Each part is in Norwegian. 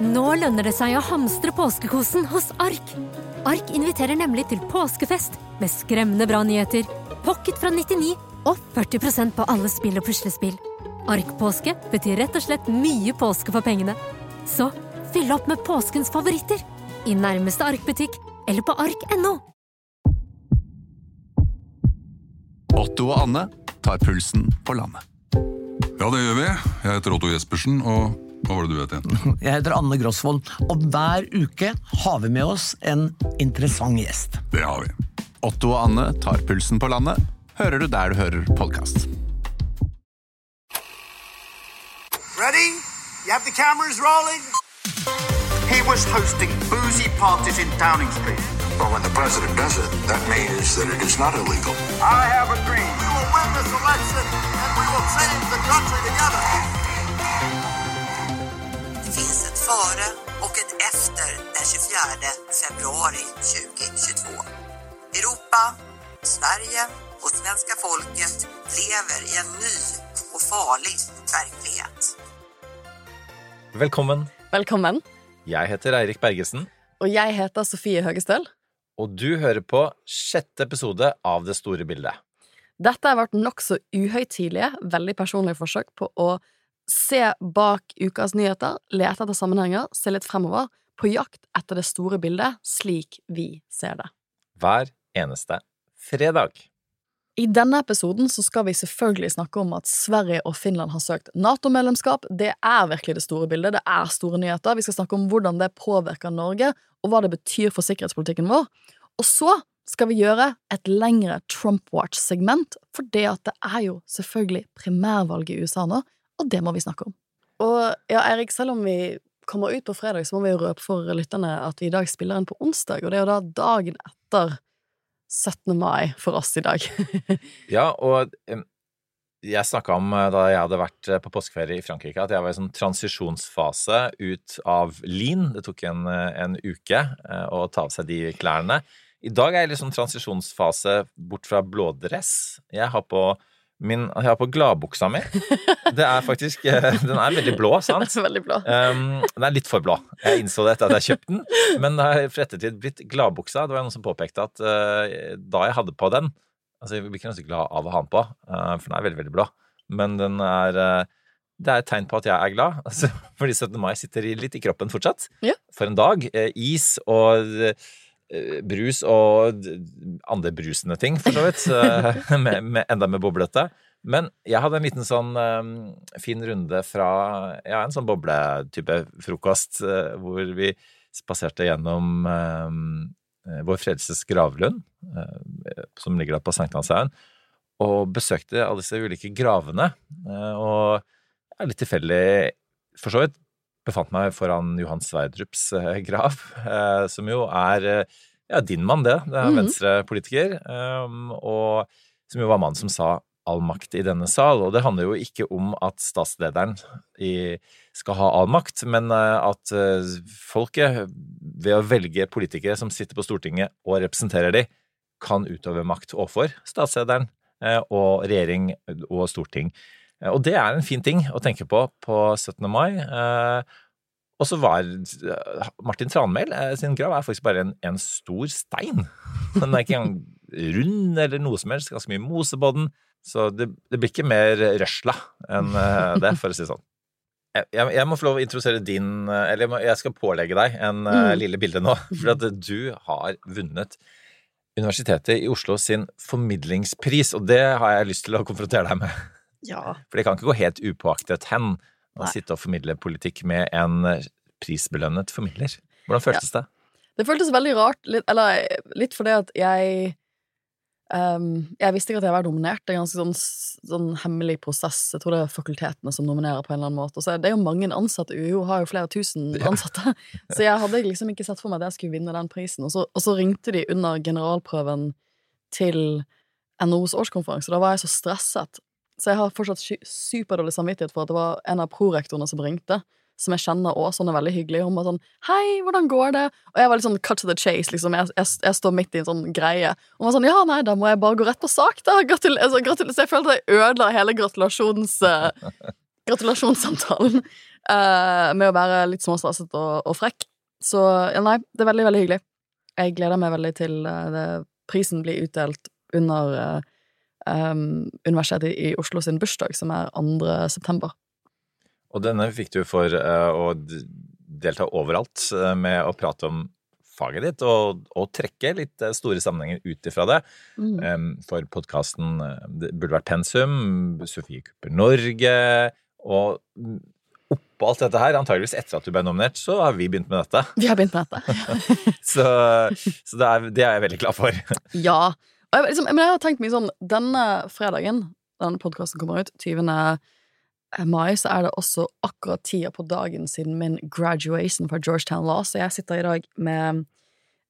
Nå lønner det seg å hamstre påskekosen hos Ark. Ark inviterer nemlig til påskefest med skremmende bra nyheter, pocket fra 99 og 40% på alle spill og puslespill. Ark-påske betyr rett og slett mye påske for pengene. Så fyll opp med påskens favoritter i nærmeste Ark-butikk eller på ark.no. Otto og Anne tar pulsen på landet. Ja, det gjør vi. Jeg heter Otto Jespersen, og hva var det du het igjen? Jeg heter Anne Grosvold, og hver uke har vi med oss en interessant gjest. Det har vi. Otto og Anne tar pulsen på landet, hører du der du hører podkast. Ready? You have the cameras rolling? He was hosting boozy parties in Downing Street. Well, when the president does it, that means that it is not illegal. I have a dream. We will win this election and we will change the country together. Före och ett efter den 24 februari 2022. Europa, Sverige och svenska folket lever i en ny och farlig verklighet. Velkommen. Velkommen. Jeg heter Eirik Bergesen, Og jeg heter Sofie Høgestøl. og du hører på sjette episode av Det store bildet. Dette er vårt nokså uhøytidelige, veldig personlige forsøk på å se bak ukas nyheter, lete etter sammenhenger, se litt fremover, på jakt etter det store bildet slik vi ser det. Hver eneste fredag. I denne episoden så skal vi selvfølgelig snakke om at Sverige og Finland har søkt Nato-medlemskap. Det er virkelig det store bildet, det er store nyheter. Vi skal snakke om hvordan det påvirker Norge, og hva det betyr for sikkerhetspolitikken vår. Og så skal vi gjøre et lengre Trump Watch-segment, for det at det er jo selvfølgelig primærvalg i USA nå, og det må vi snakke om. Og ja, Erik, selv om vi kommer ut på fredag, så må vi jo røpe for lytterne at vi i dag spiller inn på onsdag, og det er jo da dagen etter 17. mai for oss i dag. Ja, og jeg snakka om eh, da jeg hadde vært eh, på påskeferie i Frankrike, at jeg var i sånn transisjonsfase ut av lin. Det tok en, eh, en uke å ta av seg de klærne. I dag er jeg i liksom transisjonsfase bort fra blådress. Jeg har på min, jeg har på gladbuksa mi. Det er faktisk eh, Den er veldig blå, sant? Veldig blå. Um, den er litt for blå. Jeg innså det etter at jeg kjøpte den, men det har for ettertid blitt gladbuksa. Det var noen som påpekte at uh, da jeg hadde på den Altså, jeg blir ikke ganske glad av å ha den på, uh, for den er veldig, veldig blå. Men den er uh, Det er et tegn på at jeg er glad, altså, fordi 17. mai sitter litt i kroppen fortsatt. Ja. For en dag. Is og brus og andre brusende ting, for så vidt. eh, med, med, enda med boblete. Men jeg hadde en liten sånn eh, fin runde fra ja, en sånn bobletype frokost, uh, hvor vi spaserte gjennom eh, Vår Frelses gravlund, uh, som ligger da på Sankthanshaugen, og besøkte alle disse ulike gravene. Uh, og ja, litt tilfeldig, for så vidt, befant meg foran Johan Sverdrups eh, grav, eh, som jo er eh, ja, din mann, det. Det er Mhm. venstrepolitiker. Um, og som jo var mannen som sa all makt i denne sal. Og det handler jo ikke om at statslederen skal ha all makt, men at folket, ved å velge politikere som sitter på Stortinget og representerer de, kan utøve makt overfor statslederen og regjering og storting. Eh, Og det er en fin ting å tenke på på 17. mai. Eh, Og så var eh, Martin Tranmæl sin grav er faktisk bare en, en stor stein. Den er ikke engang rund eller noe som helst. Ganske mye mose på den. Så det, det blir ikke mer røsla enn det, for å si det sånn. Jeg, jeg, må få lov å introdusere din Eller jeg, må, jeg skal pålegge deg en Mm. lille bilde nå. For at du har vunnet Universitetet i Oslo sin formidlingspris, og det har jeg lyst til å konfrontere deg med. Ja. For det kan ikke gå helt upåaktet hen å sitte og formidle politikk med en eh, prisbelønnet formidler. Hvordan føltes det? Det føltes veldig rart, litt, eller litt fordi at jeg um, Jeg visste ikke at jeg var nominert. Det er en ganske sånn, sånn hemmelig prosess. Jeg tror det er fakultetene som nominerer på en eller annen måte. Og så er det jo mange ansatte. UiO har jo flere tusen Ja. ansatte. Så jeg hadde liksom ikke sett for meg at jeg skulle vinne den prisen. Og så, og så ringte de under generalprøven til NOs årskonferanse, da var jeg så stresset. Så jeg har fortsatt superdårlig samvittighet for at det var en av prorektorene som ringte som jeg kjenner også, sånn er veldig hyggelig. Hun var sånn 'Hei, hvordan går det?' Og jeg var litt sånn cut to the chase, liksom. Jeg, jeg, jeg står midt i en sånn greie. Hun var sånn 'Ja, nei, da må jeg bare gå rett på sak, da'. Gratul altså, gratul så jeg følte jeg ødela hele gratulasjons... Uh, gratulasjonssamtalen. uh, med å være litt småstresset og, og frekk. Så ja, nei, det er veldig, veldig hyggelig. Jeg gleder meg veldig til uh, det, prisen blir utdelt under eh, um, Universitetet i Oslo sin bursdag, som er 2. september. Og denne fikk du for uh, å delta overalt uh, med å prate om faget ditt, og, og trekke litt uh, store sammenhenger ut ifra det. Mm. Um, For podkasten burde vært pensum, Sofie Kupper Norge, og oppå alt dette her, antageligvis etter at du ble nominert, så har vi begynt med dette. Vi har begynt med dette. Så, så det, er, det er jeg veldig glad for. Ja. Jeg, liksom, men jeg har tenkt mye sånn Denne fredagen, denne podkasten kommer ut, 20. mai, så er det også akkurat tida på dagen siden min graduation fra Georgetown Law. Så jeg sitter i dag med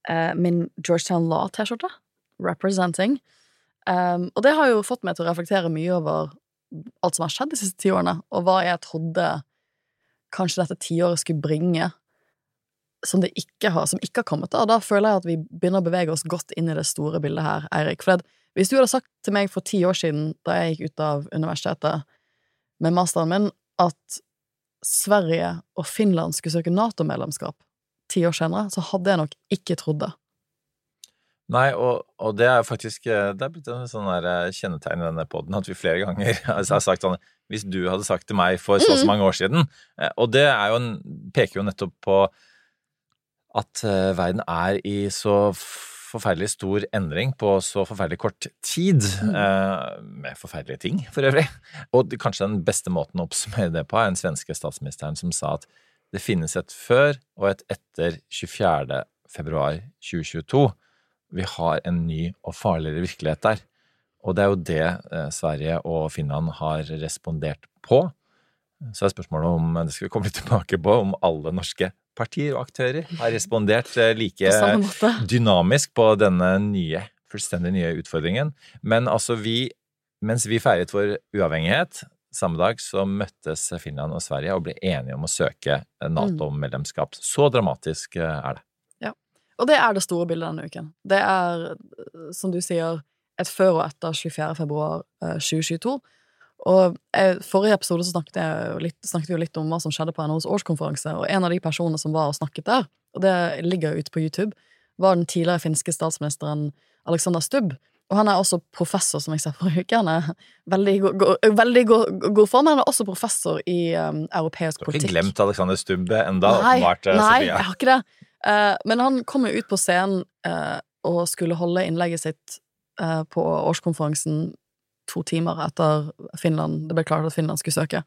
eh, min Georgetown Law-T-skjorte. Representing. Um, og det har jo fått meg til å reflektere mye over alt som har skjedd de siste ti årene, og hva jeg trodde kanskje dette tiåret skulle bringe som det ikke har, som ikke har kommet. Da. da føler jeg at vi begynner å bevege oss godt inn i det store bildet her, Eirik. For hvis du hadde sagt til meg for ti år siden, da jeg gikk ut av universitetet med masteren min, at Sverige og Finland skulle søke Nato-medlemskap ti år senere, så hadde jeg nok ikke trodd det. Nei, og, og det er faktisk eh, Det er blitt en sånn der eh, kjennetegn i denne poden at vi flere ganger har sagt sånn Hvis du hadde sagt til meg for så og så mange år siden eh, Og det jo en, peker jo nettopp på at eh, verden er i så forferdelig stor endring på så forferdelig kort tid, eh, med forferdelige ting for øvrig. Og kanskje den beste måten å oppsummere det på er den svenske statsministeren som sa at det finnes et før og et etter 24. februar 2022 vi har en ny og farligere virkelighet der. Og det er jo det eh, Sverige og Finland har respondert på. Så er spørsmålet om, det skal vi komme litt tilbake på, om alle norske partier og aktører har respondert eh, like På dynamisk på denne nye, fullstendig nye utfordringen. Men altså vi, mens vi feiret vår uavhengighet, samme dag så møttes Finland og Sverige og ble enige om å søke Nato-medlemskap. Så dramatisk eh, er det. Ja. Og det er det store bildet denne uken. Det er, eh, som du sier, et før og etter 24. februar eh, 2022. Og jeg, forrige episode så snakket, jeg litt, snakket vi jo litt om hva som skjedde på NHOs årskonferanse, og en av de personene som var og snakket der, og det ligger jo ute på YouTube, var den tidligere finske statsministeren Alexander Stubb. Og han er også professor, som jeg ser forrige uke. Han er veldig go- go- veldig go- god form, han er også professor i um, europeisk Du har ikke politikk. glemt Alexander Stubbe enda, Nei, åpenbart, eh, nei, Sofie. jeg har ikke det. Uh, men han kom jo ut på scenen uh, og skulle holde innlegget sitt uh, på årskonferansen to timer etter Finland, det ble klart at Finland skulle søke.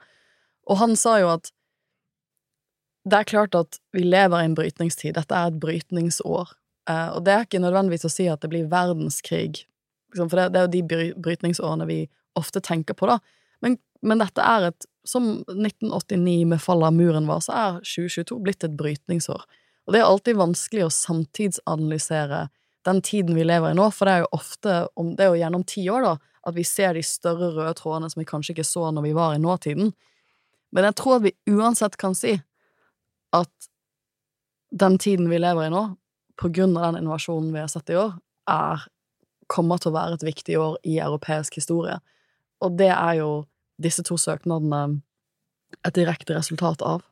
Og han sa jo at det er klart at vi lever i en brytningstid. Dette er et brytningsår. Eh, og det er ikke nødvendigvis å si at det blir verdenskrig, liksom, for det, er jo de bry- brytningsårene vi ofte tenker på, da. Men, men dette er et Som 1989 med fallet av muren var, så er 2022 blitt et brytningsår. Og det er alltid vanskelig å samtidsanalysere den tiden vi lever i nå, for det er jo ofte om, det er jo gjennom ti år, da, at vi ser de større røde trådene som vi kanskje ikke så når vi var i nåtiden. Men jeg tror at vi uansett kan si at den tiden vi lever i nå, på grunn av den innovasjonen vi har sett i år, er, kommer til å være et viktig år i europeisk historie. Og det er jo disse to søknadene et direkte resultat av.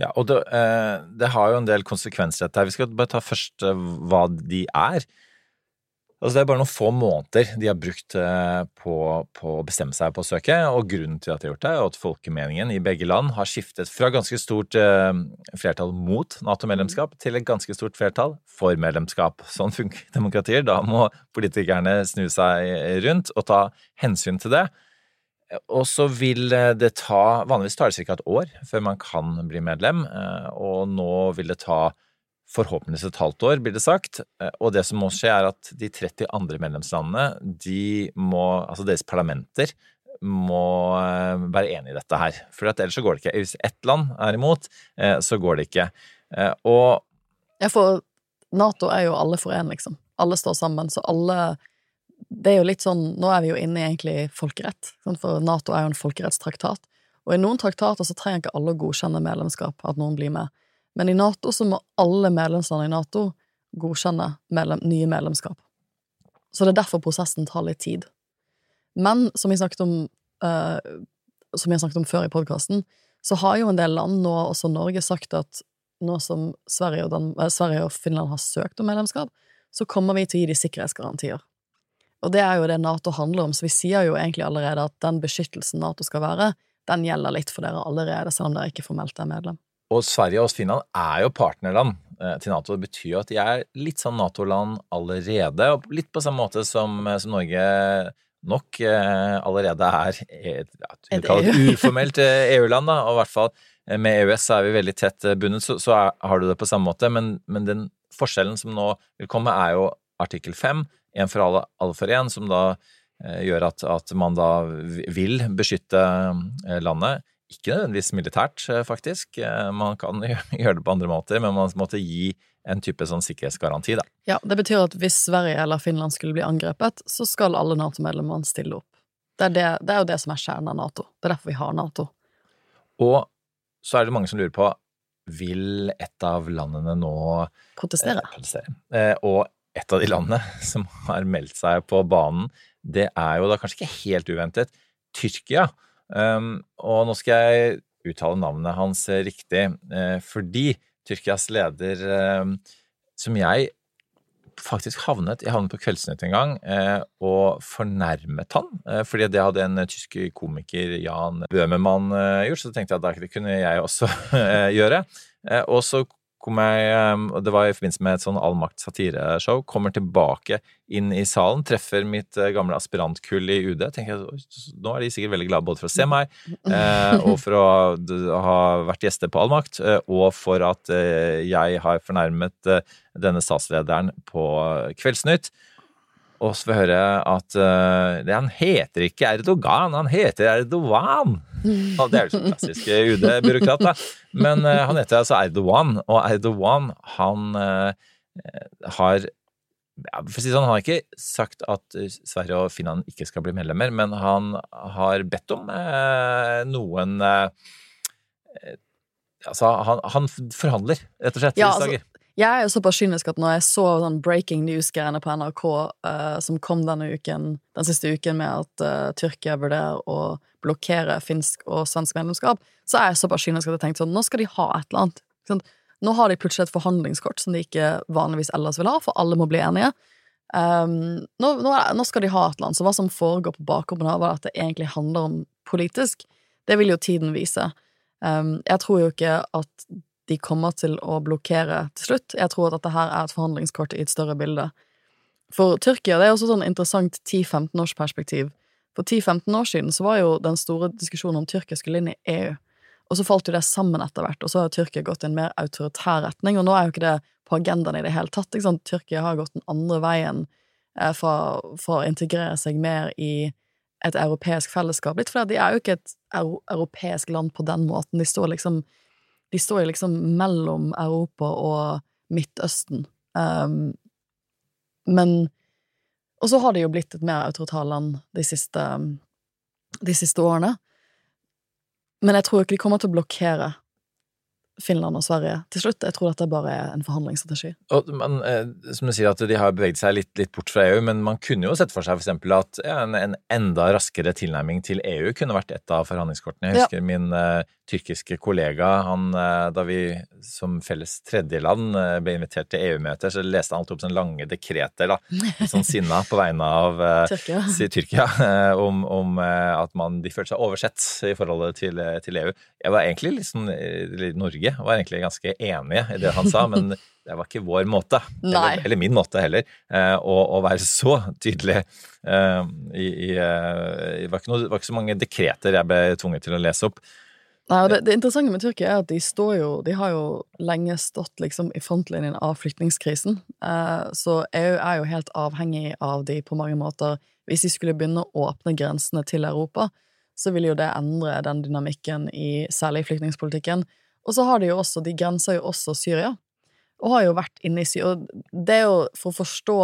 Ja, og det, eh, det har jo en del konsekvenser dette her. Vi skal bare ta først eh, hva de er. Altså Det er bare noen få måneder de har brukt eh, på, på å bestemme seg på å søke, og grunnen til at de har gjort det, er at folkemeningen i begge land har skiftet fra ganske stort flertall mot Nato-medlemskap til et ganske stort flertall for medlemskap. Sånn funker demokratier. Da må politikerne snu seg rundt og ta hensyn til det. Og så vil eh, det ta Vanligvis tar det ca. et år før man kan bli medlem, eh, og nå vil det ta forhåpentligvis et halvt år, blir det sagt. Eh, Og det som må skje, er at de 30 andre medlemslandene, de må Altså deres parlamenter må være enig i dette her. For ellers så går det ikke. Hvis ett land er imot, så går det ikke. Og Ja, for Nato er jo alle for én, liksom. Alle står sammen, så alle Det er jo litt sånn Nå er vi jo inne i egentlig folkerett, for Nato er jo en folkerettstraktat. Og i noen traktater så trenger ikke alle å godkjenne medlemskap, at noen blir med. Men i Nato så må alle medlemsland i Nato godkjenne medlem, nye medlemskap. Så det er derfor prosessen tar litt tid. Men som vi snakket om, uh, som jeg snakket om før i podkasten, så har jo en del land, nå også Norge, sagt at nå som Sverige og, Dan eh, Sverige og Finland har søkt om medlemskap, så kommer vi til å gi de sikkerhetsgarantier. Og det er jo det Nato handler om, så vi sier jo egentlig allerede at den beskyttelsen Nato skal være, den gjelder litt for dere allerede, selv om dere ikke formelt er medlem. Og Sverige og Finland er jo partnerland eh, til Nato. Det betyr jo at de er litt sånn Nato-land allerede, og litt på samme måte som, eh, som Norge nok eh, allerede er et, ja, Et et EU. uformelt EU-land, da, og i hvert fall med EØS er vi veldig tett bundet, så, så er, har du det på samme måte, men, men den forskjellen som nå vil komme, er jo artikkel 5, én for alle, alle for én, som da eh, gjør at, at man da vil beskytte eh, landet. Ikke nødvendigvis militært, eh, faktisk. Man kan gjøre det på andre måter, men man måtte gi en type sånn sikkerhetsgaranti, da. Ja, det betyr at hvis Sverige eller Finland skulle bli angrepet, så skal alle Nato-medlemmene stille opp. Det er, det, det er jo det som er kjernen av Nato. Det er derfor vi har Nato. Og så er det mange som lurer på vil et av landene nå Protestere. Eh, protestere. Eh, og et av de landene som har meldt seg på banen, det er jo da kanskje ikke helt uventet Tyrkia. Um, og nå skal jeg uttale navnet hans riktig, uh, fordi Tyrkias leder, eh, som jeg faktisk havnet Jeg havnet på Kveldsnytt en gang uh, og fornærmet han. Eh, fordi det hadde en tysk komiker, Jan Bøhmermann, eh, gjort, så tenkte jeg at det kunne jeg også gjøre. Og så kom jeg eh, og Det var i forbindelse med et sånn allmakt-satireshow. Kommer tilbake inn i salen, treffer mitt eh, gamle aspirantkull i UD. tenker jeg, Nå er de sikkert veldig glade både for å se meg eh, og for å ha, vært gjester på Allmakt, eh, og for at jeg har fornærmet denne statslederen på Kveldsnytt. Og så får jeg høre at uh, det, han heter ikke Erdogan, han heter Erdogan. Og det er jo sånn klassisk UD-byråkrat, da. Men uh, han heter altså Erdogan, og Erdogan, han eh, har ja, for å si sånn, Han har ikke sagt at eh, Sverige og Finland ikke skal bli medlemmer, men han har bedt om noen Altså, han, han forhandler, rett og slett, Ja, i disse altså, dager. Jeg er jo såpass kynisk at når jeg så sånn breaking news-greiene på NRK uh, som kom denne uken, den siste uken med at uh, Tyrkia vurderer å blokkere finsk og svensk medlemskap, så er jeg såpass kynisk at jeg tenkte sånn, nå skal de ha et eller annet. Sånn. Nå har de plutselig et forhandlingskort som de ikke vanligvis ellers vil ha, for alle må bli enige. Um, nå, nå, nå skal de ha et eller annet, så hva som foregår på bakrommet her, hva at det egentlig handler om politisk, det vil jo tiden vise. Um, jeg tror jo ikke at de kommer til å blokkere til slutt. Jeg tror at dette her er et forhandlingskort i et større bilde. For Tyrkia det er også sånn interessant 10-15 års perspektiv. For 10-15 år siden så var jo den store diskusjonen om Tyrkia skulle inn i EU. Og så falt jo det sammen etter hvert, og så har Tyrkia gått i en mer autoritær retning, og nå er jo ikke det på agendaen i det hele tatt. Ikke sant? Tyrkia har gått den andre veien for fra, fra å integrere seg mer i et europeisk fellesskap. Litt fordi de er jo ikke et europeisk land på den måten. De står liksom de står jo liksom mellom Europa og Midtøsten. Um, men Og så har det jo blitt et mer autoritært land de siste, de siste årene. Men jeg tror ikke de kommer til å blokkere Finland og Sverige til slutt. Jeg tror dette bare er en forhandlingsstrategi. Og man, eh, som du sier at De har beveget seg litt, litt bort fra EU, men man kunne jo sett for seg for eksempel at ja, en, en enda raskere tilnærming til EU kunne vært et av forhandlingskortene. Jeg Ja. husker min eh, tyrkiske kollega, han, eh, da vi som felles tredjeland eh, ble invitert til EU-møter, så leste han alltid opp sånne lange dekreter, da, sånn sinna på vegne av Tyrkia. si Tyrkia, om, om at man, de følte seg oversett i forholdet til, til EU. Jeg var egentlig litt sånn, eller Norge var egentlig ganske enige i det han sa, men det var ikke vår måte, eller, eller min måte heller, eh, å, å være så tydelig eh, i, i eh, Det var noe, det var ikke så mange dekreter jeg ble tvunget til å lese opp. Nei, og det, det interessante med Tyrkia er at de står jo De har jo lenge stått liksom i frontlinjen av flyktningkrisen. Eh, så EU er jo helt avhengig av de på mange måter. Hvis de skulle begynne å åpne grensene til Europa, så ville jo det endre den dynamikken i særlig flyktningpolitikken. Og så har de jo også De grenser jo også Syria, og har jo vært inne i Syria. Og det er jo for å forstå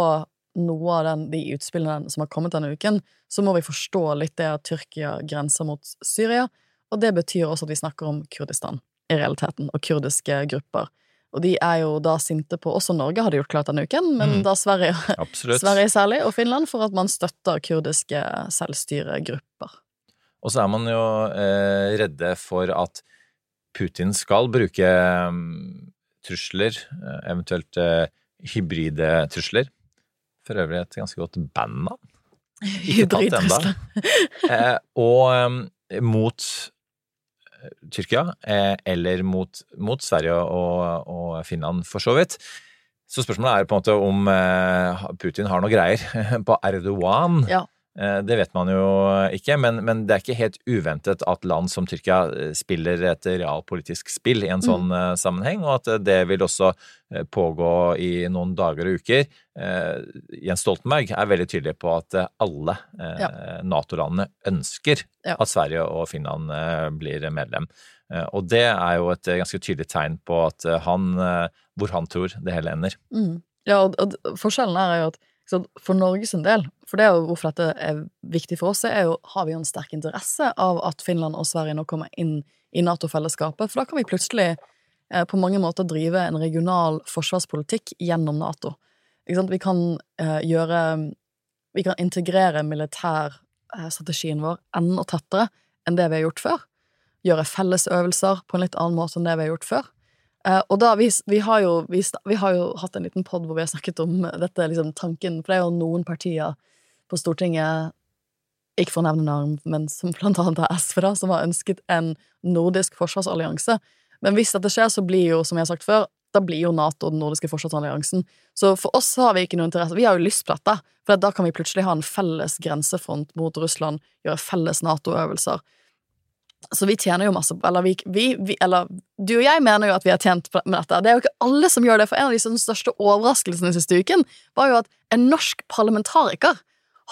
noe av den, de utspillene som har kommet denne uken, så må vi forstå litt det at Tyrkia grenser mot Syria. Og det betyr også at vi snakker om Kurdistan, i realiteten, og kurdiske grupper. Og de er jo da sinte på Også Norge har de gjort klart denne uken, men Mm. da Sverige. Sverige særlig, og Finland, for at man støtter kurdiske selvstyregrupper. Og så er man jo eh, redde for at Putin skal bruke mm, trusler, eh, eventuelt eh, hybride trusler. For øvrig et ganske godt bandnavn. Ikke tatt ennå. Eh, og eh, mot Tyrkia, eh, eller mot, mot Sverige og, og Finland, for så vidt. Så spørsmålet er på en måte om eh, Putin har noe greier på Erdogan. Ja. Eh, Det vet man jo ikke, men, men det er ikke helt uventet at land som Tyrkia eh, spiller et realpolitisk spill i en sånn Mm. sammenheng, og at det vil også pågå i noen dager og uker. Jens Stoltenberg er veldig tydelig på at alle ja. Nato-landene ønsker Ja. at Sverige og Finland blir medlem. Og det er jo et ganske tydelig tegn på at han, hvor han tror det hele ender. Mm. Ja, og, og forskjellen her er jo at sant, for Norges del, for det er jo hvorfor dette er viktig for oss, er jo har vi jo en sterk interesse av at Finland og Sverige nå kommer inn i Nato-fellesskapet, for da kan vi plutselig eh, på mange måter drive en regional forsvarspolitikk gjennom Nato. Vi kan eh, gjøre Vi kan integrere militærstrategien vår enda tettere enn det vi har gjort før. Gjøre fellesøvelser på en litt annen måte enn det vi har gjort før. Eh, og da, vi, vi, har jo, vi, vi har jo hatt en liten pod hvor vi har snakket om dette, liksom tanken For det er jo noen partier på Stortinget, ikke for å nevne navn, men som blant annet er SV, da, som har ønsket en nordisk forsvarsallianse. Men hvis dette skjer, så blir jo, som jeg har sagt før, da blir jo Nato den nordiske forsvarsalliansen. Så for oss har vi ikke noe interesse. Vi har jo lyst på dette, for da kan vi plutselig ha en felles grensefront mot Russland, gjøre felles Nato-øvelser. Så vi tjener jo masse Eller, vi, vi, vi, eller du og jeg mener jo at vi har tjent med dette. Det er jo ikke alle som gjør det, for en av de sånn største overraskelsene siste uken var jo at en norsk parlamentariker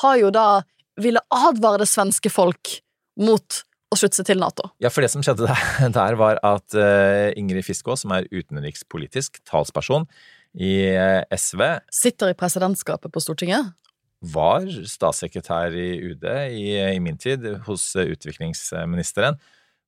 har jo da ville advare det svenske folk mot å slutte seg til Nato. Ja, for det som skjedde der, der var at uh, Ingrid Fiskå, som er utenrikspolitisk talsperson i uh, SV, Sitter i presidentskapet på Stortinget. Var statssekretær i UD i, i min tid hos utviklingsministeren,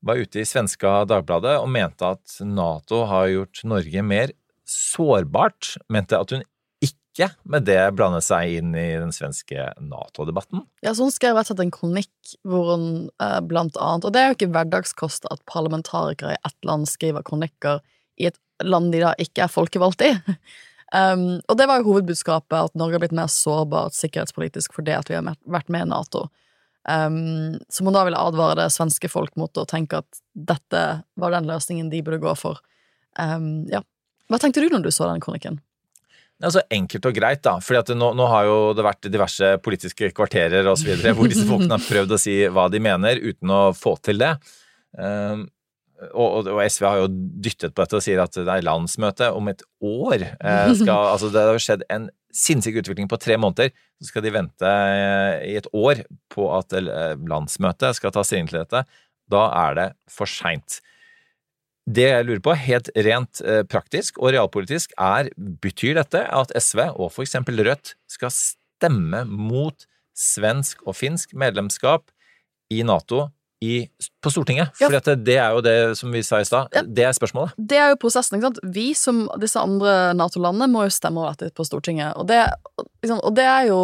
var ute i svenska Dagbladet og mente at Nato har gjort Norge mer sårbart. Mente at hun ikke med det blandet seg inn i den svenske Nato-debatten. Ja, så Hun skrev rett og slett en kronikk hvor hun eh, blant annet Og det er jo ikke hverdagskost at parlamentarikere i ett land skriver kronikker i et land de da ikke er folkevalgt i. Um, og det var jo hovedbudskapet, at Norge har blitt mer sårbart sikkerhetspolitisk fordi at vi har vært med i Nato. Um, som hun da ville advare det svenske folk mot å tenke at dette var den løsningen de burde gå for. Um, ja. Hva tenkte du når du så den kronikken? Altså enkelt og greit, da. fordi nå, nå har jo det vært diverse politiske kvarterer og så videre, hvor disse folkene har prøvd å si hva de mener, uten å få til det. Um, og, og, SV har jo dyttet på dette og sier at det er landsmøte om et år. Eh, skal, altså det har skjedd en sinnssyk utvikling på tre måneder. Så skal de vente eh, i et år på at eh, landsmøtet skal ta stilling til dette. Da er det for seint. Det jeg lurer på, helt rent praktisk og realpolitisk, er betyr dette at SV og eksempel Rødt skal stemme mot svensk og finsk medlemskap i Nato i, på Stortinget? Ja. For det, er jo det som vi sa i stad, Ja. det er spørsmålet. Det er jo prosessen, ikke sant. Vi som disse andre Nato-landene må jo stemme over dette på Stortinget, og det, liksom, og det er jo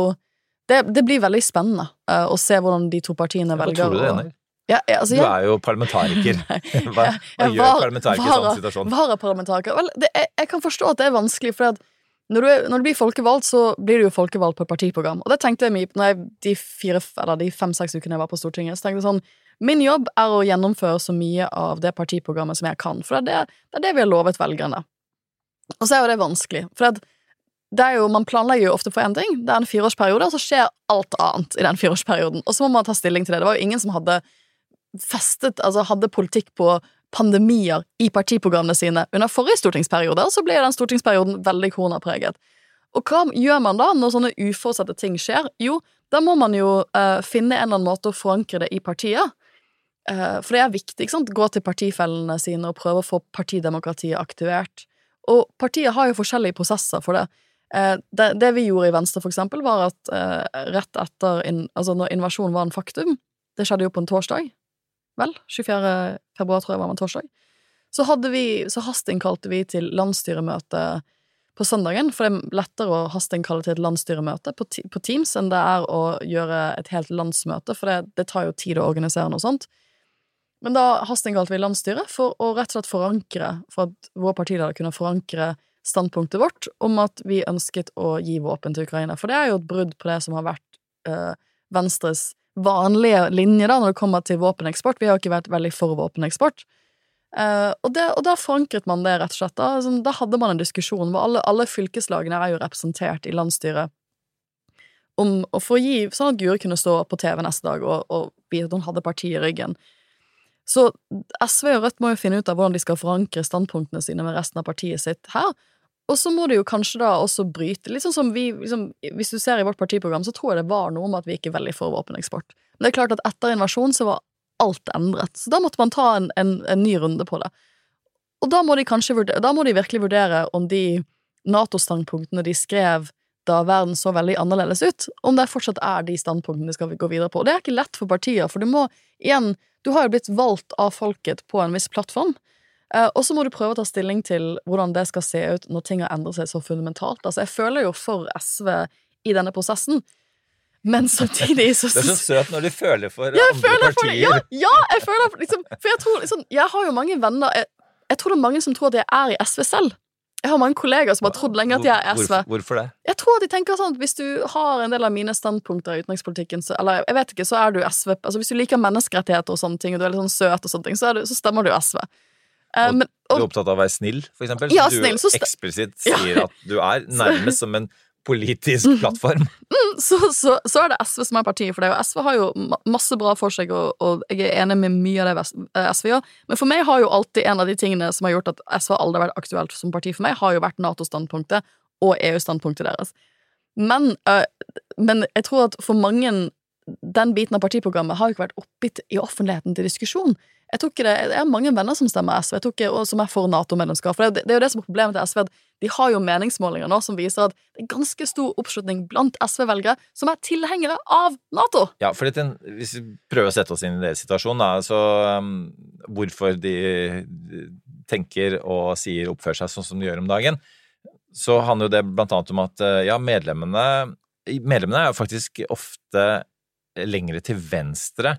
det, det blir veldig spennende uh, å se hvordan de to partiene Hva velger tror du det ender? Ja, ja, altså, Du er jo parlamentariker. Hva, hva gjør parlamentariker i sånn situasjon? Varaparlamentariker Vel, det, jeg, jeg kan forstå at det er vanskelig, for når når du blir folkevalgt, så blir du jo folkevalgt på et partiprogram. Og det tenkte jeg mye på når jeg, de fire, eller de fem-seks ukene jeg var på Stortinget. Så tenkte jeg sånn Min jobb er å gjennomføre så mye av det partiprogrammet som jeg kan, for det er det, det, vi har lovet velgerne. Og så er jo det vanskelig, for det er jo, man planlegger jo ofte for én ting. Det er en fireårsperiode, og så skjer alt annet i den fireårsperioden. Og så må man ta stilling til det. Det var jo ingen som hadde festet, altså hadde politikk på pandemier i partiprogrammene sine under forrige stortingsperiode, og så ble den stortingsperioden veldig koronapreget. Og hva gjør man da når sånne uforutsette ting skjer? Jo, da må man jo uh, finne en eller annen måte å forankre det i partiet. Eh, for det er viktig, ikke sant? Gå til partifellene sine og prøve å få partidemokratiet aktivert. Og partiet har jo forskjellige prosesser for det. Eh, det, det vi gjorde i Venstre, for eksempel, var at eh, rett etter Altså, når invasjonen var en faktum, det skjedde jo på en torsdag, vel, 24. februar, tror jeg var en torsdag, så hadde vi, så hasteinnkalte vi til landsstyremøte på søndagen, for det er lettere å hasteinnkalle til et landsstyremøte på, på Teams enn det er å gjøre et helt landsmøte, for det, det tar jo tid å organisere noe sånt. Men da hasteinnkalte vi landsstyret for å rett og slett forankre, for at vår partileder kunne forankre standpunktet vårt om at vi ønsket å gi våpen til Ukraina. For det er jo et brudd på det som har vært øh, Venstres vanlige linje da, når det kommer til våpeneksport. Vi har jo ikke vært veldig for våpeneksport. Uh, og, det, og da forankret man det, rett og slett. Da, altså, da hadde man en diskusjon hvor alle, alle fylkeslagene er jo representert i landsstyret om å få gi, sånn at Guri kunne stå på TV neste dag og, og vite at hun hadde partiet i ryggen. Så SV og Rødt må jo finne ut av hvordan de skal forankre standpunktene sine med resten av partiet sitt her. Og så må de jo kanskje da også bryte Litt sånn som vi liksom, Hvis du ser i vårt partiprogram, så tror jeg det var noe om at vi ikke er veldig for våpeneksport. Men det er klart at etter invasjonen så var alt endret. Så da måtte man ta en, en, en ny runde på det. Og da må de kanskje vurdere, da må de virkelig vurdere om de Nato-standpunktene de skrev da verden så veldig annerledes ut, om det fortsatt er de standpunktene de skal gå videre på. Og det er ikke lett for partier, for du må igjen Du har jo blitt valgt av folket på en viss plattform. Eh, og så må du prøve å ta stilling til hvordan det skal se ut når ting har endret seg så fundamentalt. Altså, jeg føler jo for SV i denne prosessen, men samtidig så Det er så søt når du føler for Ja, andre føler for partier. Ja, ja, jeg føler liksom For jeg tror liksom Jeg har jo mange venner jeg, jeg tror det er mange som tror at jeg er i SV selv. Jeg har mange kollegaer som har trodd lenge at jeg er SV. Hvorfor, hvorfor det? Jeg tror at de tenker sånn at hvis du har en del av mine standpunkter i utenrikspolitikken, så, eller jeg vet ikke, så er du SV Altså hvis du liker menneskerettigheter og sånne ting, og du er litt sånn søt og sånne ting, så, du, så stemmer du SV. Eh, Og- men, Du er opptatt av å være snill, for eksempel? Ja, så du snill, så sta- eksplisitt Ja. sier at du er nærmest som en politisk plattform. så, så, så er det SV som er partiet for det, og SV har jo masse bra for seg, og, og jeg er enig med mye av det eh, SV gjør, men for meg har jo alltid en av de tingene som har gjort at SV har aldri vært aktuelt som parti for meg, har jo vært Nato-standpunktet og EU-standpunktet deres. Men, øh, men jeg tror at for mange den biten av partiprogrammet har jo ikke vært oppgitt i- i offentligheten til diskusjon. Jeg det, jeg har mange venner som stemmer SV, ikke, og som er for Nato-medlemskap. For det, det er jo det som er problemet til SV, at de har jo meningsmålinger nå som viser at det er ganske stor oppslutning blant SV-velgere som er tilhengere av Nato. Ja, for den, Hvis vi prøver å sette oss inn i deres situasjon, da, så um, hvorfor de tenker og sier og oppfører seg sånn som de gjør om dagen, så handler jo det blant annet om at eh, ja, medlemmene Medlemmene er jo faktisk ofte lengre til venstre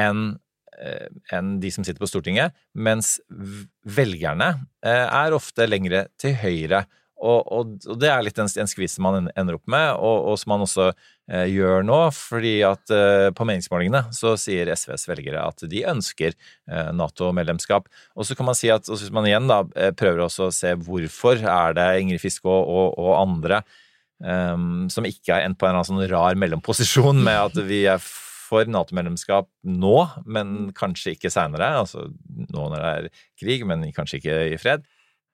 enn enn de som sitter på Stortinget, mens velgerne eh, er ofte lengre til høyre. Og, og, og det er litt en, en skvis man ender opp med, og, og som man også eh, gjør nå, fordi at eh, på meningsmålingene så sier SVs velgere at de ønsker eh, Nato-medlemskap. Og så kan man si at og hvis man igjen da eh, prøver også å se hvorfor er det Ingrid Fiskå og, andre ehm, som ikke har endt på en eller annen sånn rar mellomposisjon med at vi er for Nato-medlemskap nå, men kanskje ikke seinere. Altså nå når det er krig, men kanskje ikke i fred.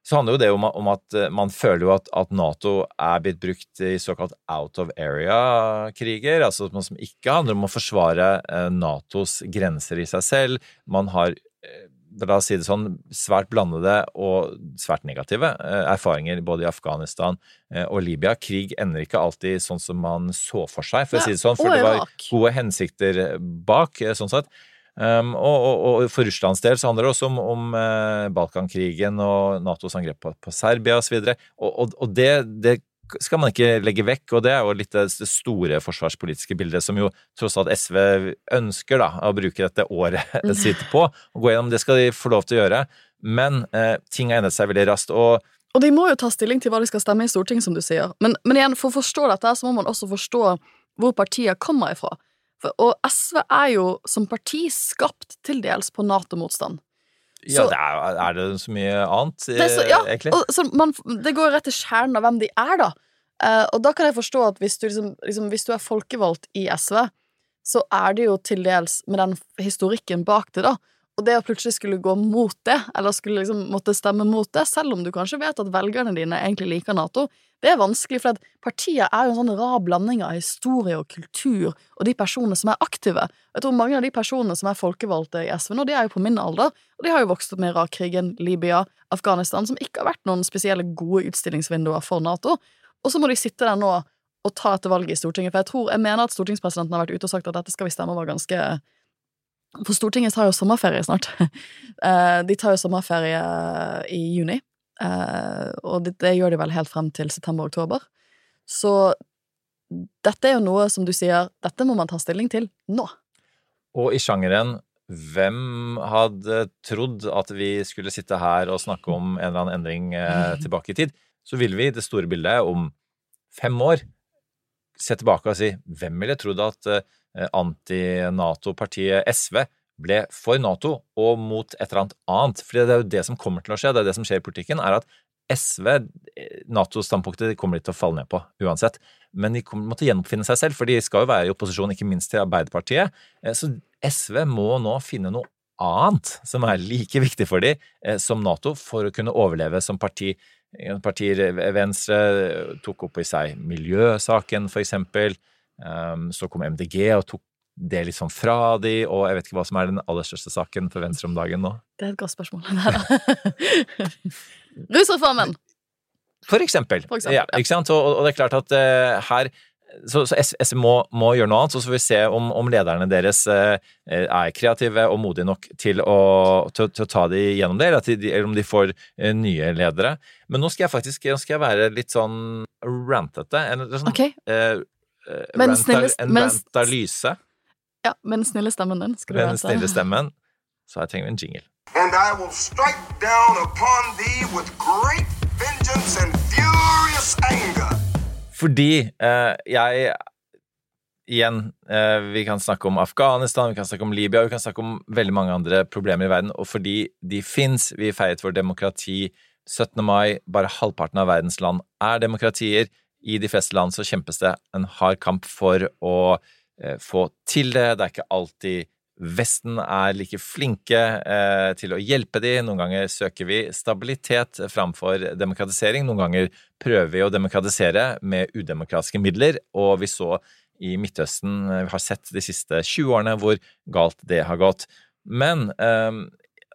Så handler jo det om, om at eh, man føler jo at, at Nato er blitt brukt i såkalt out of area-kriger, altså noe som ikke handler om å forsvare eh, Natos grenser i seg selv. Man har eh, la oss si det sånn, svært blandede og svært negative eh, erfaringer både i Afghanistan eh, og Libya. Krig ender ikke alltid sånn som man så for seg, for å si det sånn, for det var gode hensikter bak, eh, sånn sett. Um, og, og, og for Russlands del så handler det også om, om Balkankrigen og Natos angrep på, på Serbia osv. Og, og, og det, det skal man ikke legge vekk, og det er jo litt det store forsvarspolitiske bildet som jo tross alt SV ønsker da, å bruke dette året sitt på å gå gjennom. Det skal de få lov til å gjøre, men eh, ting har endret seg veldig raskt. og Og de må jo ta stilling til hva de skal stemme i Stortinget, som du sier. Men, men igjen, for å forstå dette, så må man også forstå hvor partiet kommer ifra. For, og SV er jo som parti skapt til dels på Nato-motstand. Ja, Så- det er, er det så mye annet, så, eh, ja, egentlig? og, så man, det går rett til kjernen av hvem de er, da. Uh, og da kan jeg forstå at hvis du, liksom, liksom, hvis du er folkevalgt i SV, så er det jo til dels med den historikken bak det, da. Og det å plutselig skulle gå mot det, eller skulle liksom måtte stemme mot det, selv om du kanskje vet at velgerne dine egentlig liker Nato, det er vanskelig, for partier er jo en sånn rar blanding av historie og kultur og de personene som er aktive. Jeg tror mange av de personene som er folkevalgte i SV nå, de er jo på min alder, og de har jo vokst opp med Irak-krigen, Libya, Afghanistan, som ikke har vært noen spesielle gode utstillingsvinduer for Nato. Og så må de sitte der nå og ta etter valget i Stortinget, for jeg tror, jeg mener at stortingspresidenten har vært ute og sagt at dette skal vi stemme over ganske For Stortinget tar jo sommerferie snart. Eh, De tar jo sommerferie i juni, eh, og det, det gjør de vel helt frem til september-oktober. Så dette er jo noe som du sier, dette må man ta stilling til nå. Og i sjangeren hvem hadde trodd at vi skulle sitte her og snakke om en eller annen endring eh, tilbake i tid? Så vil vi i det store bildet om fem år se tilbake og si hvem ville trodd at eh, anti-Nato-partiet SV ble for Nato og mot et eller annet annet? For det er jo det som kommer til å skje, det er det som skjer i politikken, er at SV, eh, Nato-standpunktet, kommer de til å falle ned på uansett. Men de kommer måtte gjenoppfinne seg selv, for de skal jo være i opposisjon, ikke minst til Arbeiderpartiet. Eh, Så SV må nå finne noe annet som er like viktig for dem eh, som Nato, for å kunne overleve som parti. Eh, Partier Venstre tok opp i seg miljøsaken, for eksempel. Um, Så kom MDG og tok det litt sånn fra de, og jeg vet ikke hva som er den aller største saken for Venstre om dagen nå. Det er et godt spørsmål. Rusreformen! For eksempel. For eksempel, ja, ikke sant? Og, og det er klart at uh, her så, så SV må, må gjøre noe annet, så får vi se om, om lederne deres eh, er kreative og modige nok til å, til, til å ta de gjennom det, eller, at de, eller om de får eh, nye ledere. Men nå skal jeg faktisk skal jeg være litt sånn rantete. En, sånn, okay. eh, eh, Men rant, snille, en men- rantanalyse Ja, med den snille stemmen din skal du med den snille stemmen. Så jeg trenger en jingle. And I will strike down upon thee with great vengeance and furious anger. Fordi eh, jeg Igjen, eh, vi kan snakke om Afghanistan, vi kan snakke om Libya, vi kan snakke om veldig mange andre problemer i verden, og fordi de fins, vi feiret vår demokrati 17. mai, bare halvparten av verdens land er demokratier. I de fleste land så kjempes det en hard kamp for å eh, få til det. Det er ikke alltid Vesten er like flinke eh, til å hjelpe de. Noen ganger søker vi stabilitet framfor demokratisering. Noen ganger prøver vi å demokratisere med udemokratiske midler, og vi så i Midtøsten, eh, vi har sett de siste 20 årene hvor galt det har gått. Men eh,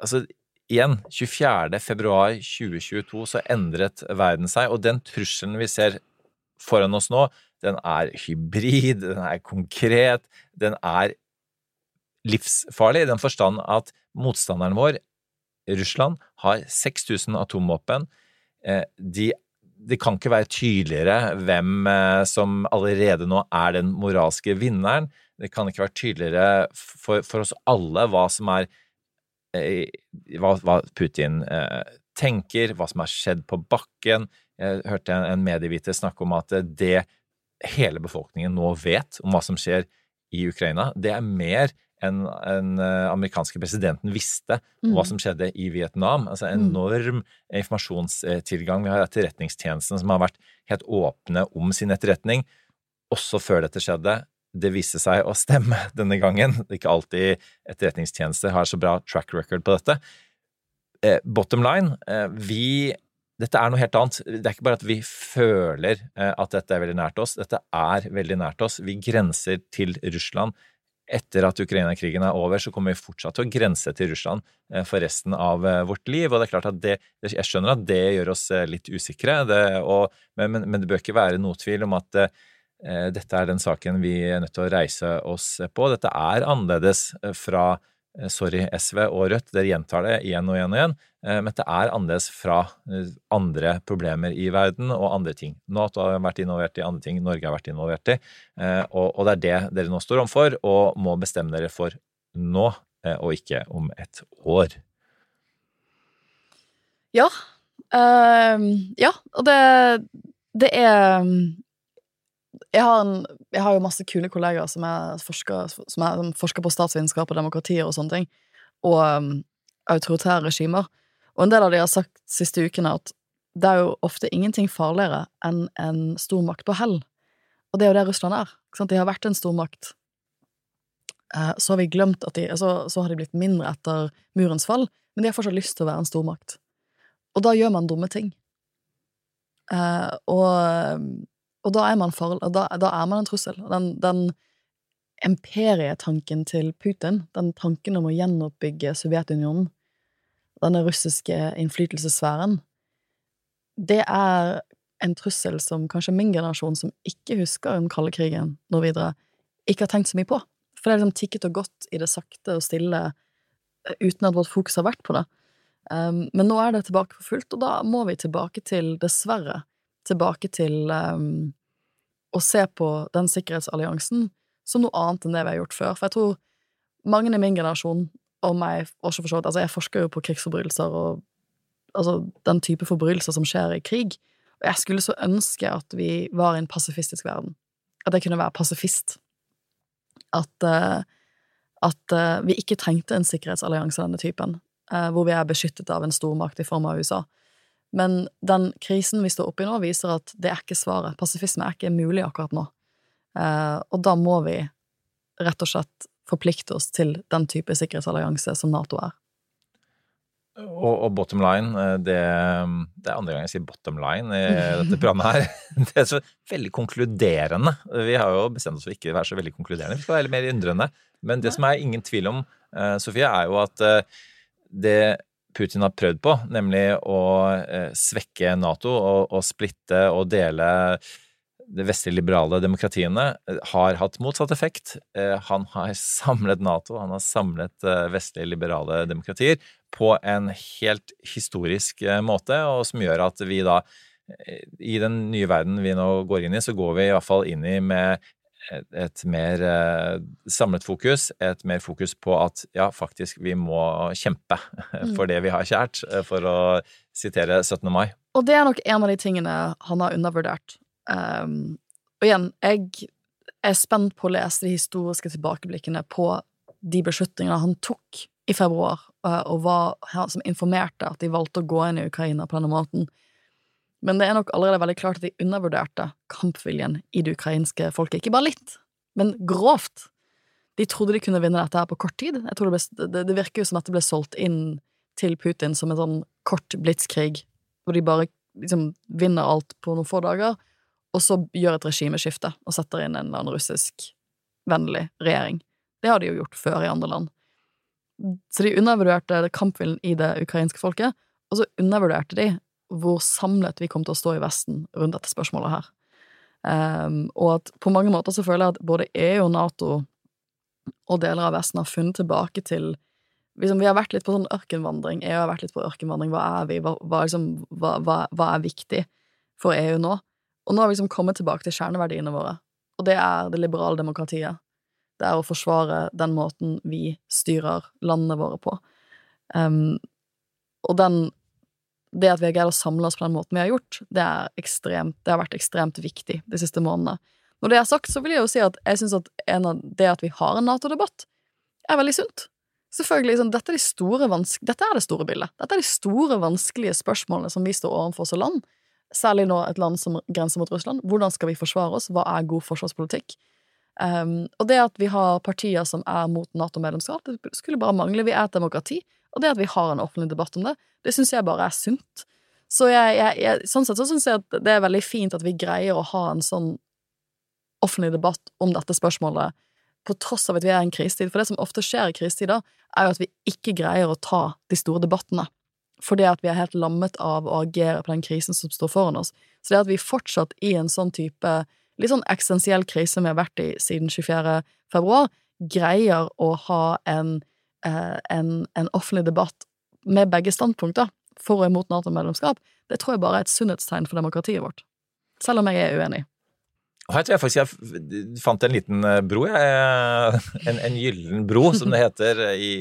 altså, igjen, 24. februar 2022 så endret verden seg, og den trusselen vi ser foran oss nå, den er hybrid, den er konkret, den er livsfarlig i den forstand at motstanderen vår, Russland, har 6000 atomvåpen. Eh, De, det kan ikke være tydeligere hvem eh, som allerede nå er den moralske vinneren. Det kan ikke være tydeligere for, for oss alle hva som er eh, hva, hva Putin tenker, hva som har skjedd på bakken. Jeg hørte en, medieviter snakke om at det hele befolkningen nå vet om hva som skjer i Ukraina, det er mer enn den amerikanske presidenten visste om hva som skjedde i Vietnam. Altså enorm informasjonstilgang. Vi har etterretningstjenesten som har vært helt åpne om sin etterretning, også før dette skjedde. Det viste seg å stemme denne gangen. Det ikke alltid etterretningstjenester har så bra track record på dette. Eh, bottom line, eh, vi dette er noe helt annet. Det er ikke bare at vi føler eh, at dette er veldig nært oss, dette er veldig nært oss. Vi grenser til Russland. Etter at Ukraina-krigen er over, så kommer vi fortsatt til å grense til Russland eh, for resten av eh, vårt liv. Og det er klart at det, jeg skjønner at det gjør oss litt usikre, det, og, men, men, det bør ikke være noe tvil om at dette er den saken vi er nødt til å reise oss på. Dette er annerledes fra Sorry, SV og Rødt, dere gjentar det igjen og igjen og igjen. Eh, Men det er annerledes fra eh, andre problemer i verden og andre ting. Nato har vært involvert i andre ting Norge har vært involvert i, eh, og, det er det dere nå står overfor og må bestemme dere for nå, eh, og ikke om et år. Ja. Uh, ja, og det, det er jeg har, en, jeg har jo masse kule kollegaer som er forsker, som er, som forsker på statsvitenskap og demokratier og sånne ting, og um, autoritære regimer. Og en del av de har sagt siste ukene at det er jo ofte ingenting farligere enn en stormakt på hell. Og det er jo det Russland er. De har vært en stormakt. Eh, så har vi glemt at de så, så har de blitt mindre etter murens fall, men de har fortsatt lyst til å være en stormakt. Og da gjør man dumme ting. Eh, og, og da er man farlig, da, da er man en trussel. Den, den imperietanken til Putin, den tanken om å gjenoppbygge Sovjetunionen, denne russiske innflytelsessfæren, det er en trussel som kanskje min generasjon, som ikke husker den kalde krigen noe videre, ikke har tenkt så mye på. For det er liksom tikket og gått i det sakte og stille eh, uten at vårt fokus har vært på det. Um, men nå er det tilbake for fullt, og da må vi tilbake til, dessverre, tilbake til um, å se på den sikkerhetsalliansen som noe annet enn det vi har gjort før. For jeg tror mange i min generasjon og meg også for så vidt Altså, jeg forsker jo på krigsforbrytelser og altså den type forbrytelser som skjer i krig. Og jeg skulle så ønske at vi var i en pasifistisk verden. At jeg kunne være pasifist. At, uh, at uh, vi ikke trengte en sikkerhetsallianse av denne typen, uh, hvor vi er beskyttet av en stormakt i form av USA. Men den krisen vi står oppi nå, viser at det er ikke svaret. Pasifisme er ikke mulig akkurat nå. og da må vi rett og slett forplikte oss til den type sikkerhetsallianse som Nato er. Og, og, bottom line, eh, det, det, er andre gang jeg sier bottom line i dette programmet her. Det er så veldig konkluderende. Vi har jo bestemt oss for ikke å være så veldig konkluderende, vi skal være litt mer undrende. Men det som er ingen tvil om, eh, Sofie, er jo at eh, det Putin har prøvd på, nemlig å svekke Nato og, og splitte og dele de vestlige liberale demokratiene har hatt motsatt effekt. Han har samlet Nato, han har samlet vestlige liberale demokratier på en helt historisk eh, måte, og som gjør at vi da eh, i den nye verden vi nå går inn i, så går vi i hvert fall inn i med et mer eh, samlet fokus, et mer fokus på at ja, faktisk, vi må kjempe mm. for det vi har kjært, for å sitere 17. mai. Og det er nok en av de tingene han har undervurdert. Um, og igjen, jeg er spent på å lese de historiske tilbakeblikkene på de beslutningene han tok i februar, eh, og han som informerte at de valgte å gå inn i Ukraina på denne måten. Men det er nok allerede veldig klart at de undervurderte kampviljen i det ukrainske folket. Ikke bare litt, men grovt. De trodde de kunne vinne dette her på kort tid. Jeg tror det, ble, det, det virker jo som at det ble solgt inn til Putin som en sånn kort blitskrig, hvor de bare liksom vinner alt på noen få dager, og så gjør et regimeskifte og setter inn en eller annen russisk vennlig regjering. Det har de jo gjort før i andre land. Så de undervurderte kampviljen i det ukrainske folket, og så undervurderte de hvor samlet vi kom til å stå i Vesten rundt dette spørsmålet her. Um, og at på mange måter så føler jeg at både EU og Nato og deler av Vesten har funnet tilbake til liksom, Vi har vært litt på sånn ørkenvandring. EU har vært litt på ørkenvandring. Hva er vi? Hva, hva, liksom, hva, hva er viktig for EU nå? Og nå har vi liksom kommet tilbake til kjerneverdiene våre, og det er det liberale demokratiet. Det er å forsvare den måten vi styrer landene våre på. Um, og den Det at vi har greid å samle oss på den måten vi har gjort, det, ekstremt, det har vært ekstremt viktig de siste månedene. Når det er sagt, så vil jeg jo si at jeg syns at det at vi har en Nato-debatt, er veldig sunt. Selvfølgelig, sånn, dette, er de dette er det store bildet. Dette er de store, vanskelige spørsmålene som vi står overfor som land. Særlig nå et land som grenser mot Russland. Hvordan skal vi forsvare oss? Hva er god forsvarspolitikk? Um, og det at vi har partier som er mot Nato-medlemskap, det skulle bare mangle. Vi er et demokrati. Og det at vi har en offentlig debatt om det, det syns jeg bare er sunt. Så jeg, jeg, jeg, sånn sett så syns jeg at det er veldig fint at vi greier å ha en sånn offentlig debatt om dette spørsmålet, på tross av at vi er i en krisetid. For det som ofte skjer i krisetider, er jo at vi ikke greier å ta de store debattene. Fordi at vi er helt lammet av å agere på den krisen som står foran oss. Så det at vi fortsatt i en sånn type litt sånn eksistensiell krise vi har vært i siden 24. februar, greier å ha en, en, en offentlig debatt med begge standpunkter for og imot Nato-medlemskap, det tror jeg bare er et sunnhetstegn for demokratiet vårt. Selv om jeg er uenig. Her tror jeg faktisk jeg fant en liten eh, bro, jeg. En, en gyllen bro, som det heter i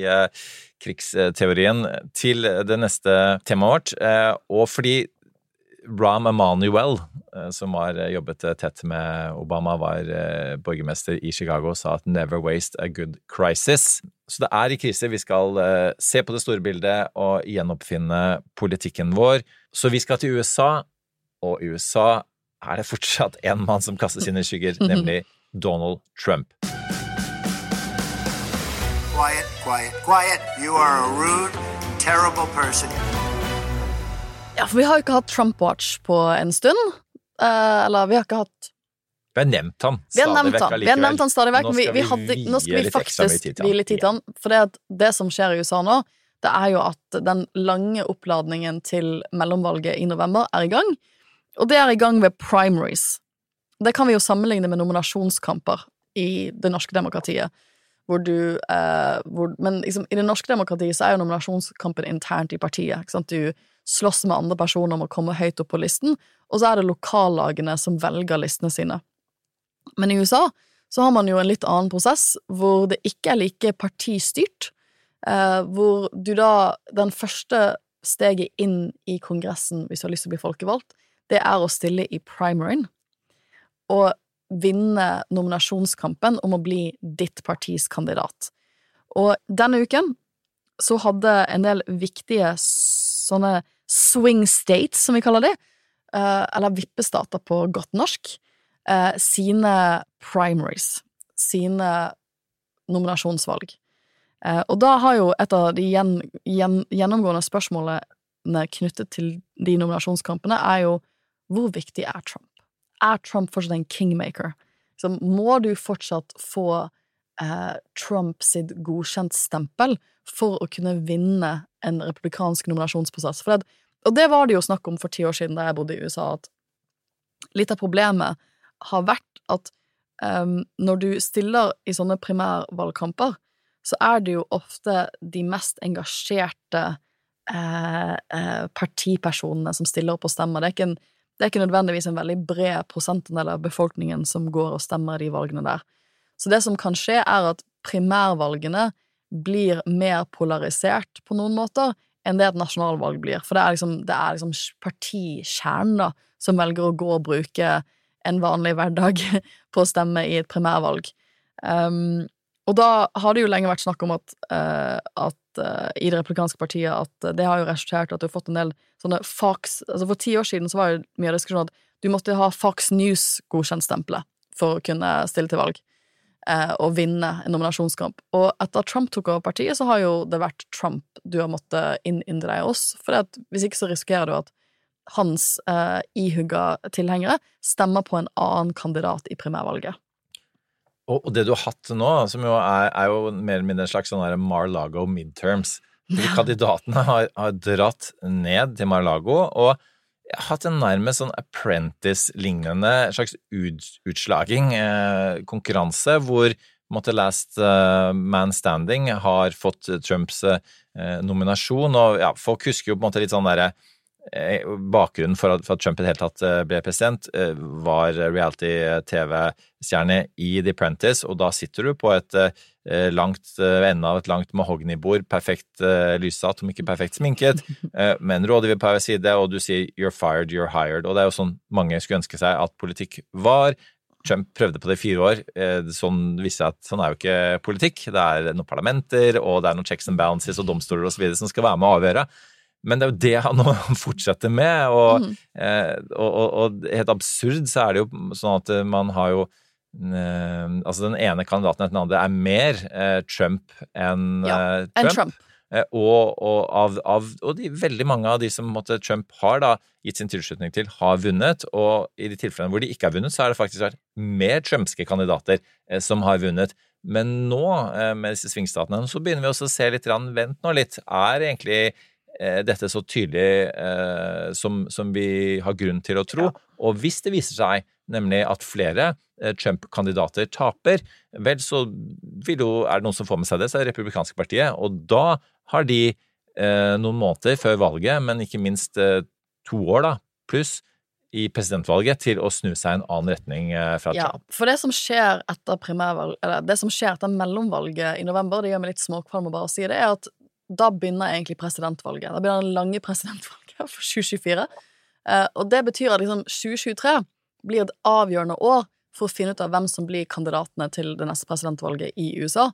krigsteorien, til det neste temaet vårt. Og fordi Ram Emanuel, eh, som har eh, jobbet eh, tett med Obama, var borgermester i Chicago, sa at 'never waste a good crisis'. Så det er i krise vi skal se på det store bildet og gjenoppfinne politikken vår. Så vi skal til USA, og i USA er det fortsatt én mann som kaster sine skygger, nemlig Donald Trump. Quiet, quiet, quiet. You are a rude, terrible person. Ja, for vi har jo ikke hatt Trump-watch på en stund. Eh, eller vi har ikke hatt Vi har nevnt han stadig vekk Vi har nevnt han stadig vekk, men vi, vi hadde, nå skal vi faktisk hvile tid til han. For det, det som skjer i USA nå, det er jo at den lange oppladningen til mellomvalget i november er i gang. Og det er i gang ved primaries. Det kan vi jo sammenligne med nominasjonskamper i det norske demokratiet. Hvor du eh, hvor, Men liksom, i det norske demokratiet så er jo nominasjonskampen internt i partiet. Ikke sant? Du slåss med andre personer om å komme høyt opp på listen, og så er det lokallagene som velger listene sine. Men i USA så har man jo en litt annen prosess, hvor det ikke er like partistyrt. eh, hvor du da Den første steget inn i Kongressen hvis du har lyst til å bli folkevalgt, det er å stille i primaryen og vinne nominasjonskampen om å bli ditt partis kandidat. Og denne uken så hadde en del viktige sånne swing states, som vi kaller de, eh, eller vippestater på godt norsk, eh, sine primaries, sine nominasjonsvalg. Eh, og da har jo et av de gjen, gjen, gjennomgående spørsmålene knyttet til de nominasjonskampene, er jo hvor viktig er Trump? Er Trump fortsatt en kingmaker? Så må du fortsatt få eh, Trump sitt godkjentstempel for å kunne vinne en republikansk nominasjonsprosess? For det, og det var det jo snakk om for ti år siden da jeg bodde i USA, at litt av problemet har vært at um, når du stiller i sånne primærvalgkamper, så er det jo ofte de mest engasjerte eh, eh, partipersonene som stiller opp og stemmer. Det er, en, det er ikke nødvendigvis en veldig bred prosentandel av befolkningen som går og stemmer de valgene der. Så det som kan skje, er at primærvalgene blir mer polarisert på noen måter enn det et nasjonalvalg blir. For det er liksom, det er liksom partikjernen som velger å gå og bruke en vanlig hverdag på å stemme i et primærvalg. Um, og da har det jo lenge vært snakk om at, uh, at uh, i det republikanske partiet at det har jo resultert at du har fått en del sånne Fox altså For ti år siden så var det mye av diskusjonen at du måtte ha Fox News-godkjentstempelet for å kunne stille til valg eh, å vinne en nominasjonskamp. Og etter at Trump tok over partiet, så har jo det vært Trump du har måttet innynde deg hos. For hvis ikke så risikerer du at hans eh, ihugga tilhengere stemmer på en annen kandidat i primærvalget. Og, og det du har hatt nå, som jo er, er jo mer eller mindre en slags sånn Mar-Lago midterms Kandidatene har, har dratt ned til Mar-Lago og hatt en nærmest sånn apprentice-lignende slags ut, utslaging, eh, hvor måtte Last uh, Man Standing har fått Trumps eh, nominasjon. Og ja, folk husker jo på en måte litt sånn derre Eh, bakgrunnen for at, for at, Trump i det hele tatt eh, ble president, eh, var reality-TV-stjerne i The Apprentice, og da sitter du på et langt ende av et langt mahognibord, perfekt lyssatt, om ikke perfekt sminket, med en rådgiver på hver side, og du sier 'you're fired, you're hired', og det er jo sånn mange skulle ønske seg at politikk var. Trump prøvde på det i fire år. Sånn viste at sånn er jo ikke politikk. Det er noen parlamenter, og det er noen checks and balances og domstoler osv. som skal være med å avgjøre. Men det er jo det han fortsetter med, og, mm. eh, og, og, og, helt absurd så er det jo sånn at man har jo eh, Altså den ene kandidaten etter den andre er mer eh, Trump enn ja, eh, Trump. En Trump. Eh, og, av, av, og de, veldig mange av de som måtte, Trump har da gitt sin tilslutning til, har vunnet. Og i de tilfellene hvor de ikke har vunnet, så har det faktisk vært mer trumpske kandidater eh, som har vunnet. Men nå, med disse svingstatene, så begynner vi også å se litt Vent nå litt. Er egentlig Eh, dette så tydelig eh, som, som, vi har grunn til å tro. Ja. Og hvis det viser seg nemlig at flere eh, Trump-kandidater taper, vel, så vil jo, er det noen som får med seg det, så er det republikanske partiet. Og da har de eh, noen måneder før valget, men ikke minst eh, to år da, pluss, i presidentvalget til å snu seg i en annen retning eh, fra Trump. Ja, for det som skjer etter primærvalg, eller det som skjer etter mellomvalget i november, det gjør meg litt småkvalm å bare si det, er at da begynner egentlig presidentvalget. Da begynner det lange presidentvalget for 2024. Eh, og det betyr at liksom 2023 blir et avgjørende år for å finne ut av hvem som blir kandidatene til det neste presidentvalget i USA.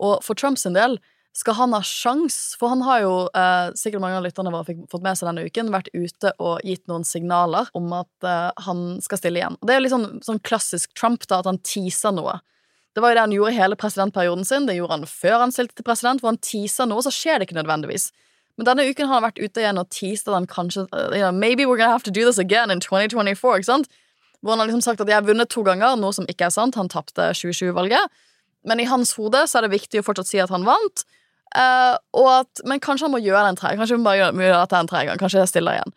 Og for Trumps del skal han ha sjans, for han har jo eh, sikkert mange av lytterne våre fikk fått med seg denne uken, vært ute og gitt noen signaler om at eh, han skal stille igjen. Og det er jo litt sånn, sånn klassisk Trump, da, at han teaser noe. Det var jo det han gjorde hele presidentperioden sin. Det gjorde han før han stilte til president, hvor han teaser noe, så skjer det ikke nødvendigvis. Men denne uken har han vært ute igjen og teaset at han kanskje uh, you know, Maybe we're gonna have to do this again in 2024, ikke sant? Hvor han har liksom sagt at jeg har vunnet to ganger, noe som ikke er sant. Han tapte 2020-valget. Men i hans hode så er det viktig å fortsatt si at han vant. Uh, at, men kanskje han må gjøre det en tre Kanskje han bare gjør, gjøre dette en tre gang. Kanskje jeg stiller igjen.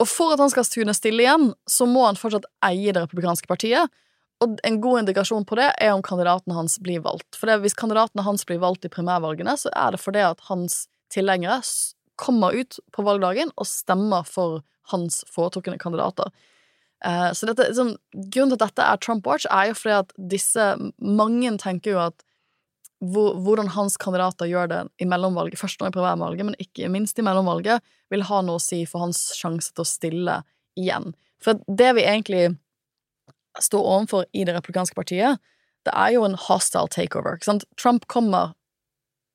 Og for at han skal tune stille igjen, så må han fortsatt eie det republikanske partiet. Og en god indikasjon på det er om kandidatene hans blir valgt. For hvis kandidatene hans blir valgt i primærvalgene, så er det fordi at hans tilhengere kommer ut på valgdagen og stemmer for hans foretrukne kandidater. Eh, så dette, liksom, grunnen til at dette er Trump Watch, er jo fordi at disse Mange tenker jo at hvor, hvordan hans kandidater gjør det i mellomvalget, først nå i primærvalget, men ikke minst i mellomvalget, vil ha noe å si for hans sjanse til å stille igjen. For det vi egentlig står overfor i det republikanske partiet, det er jo en hostile takeover. Ikke sant? Trump kommer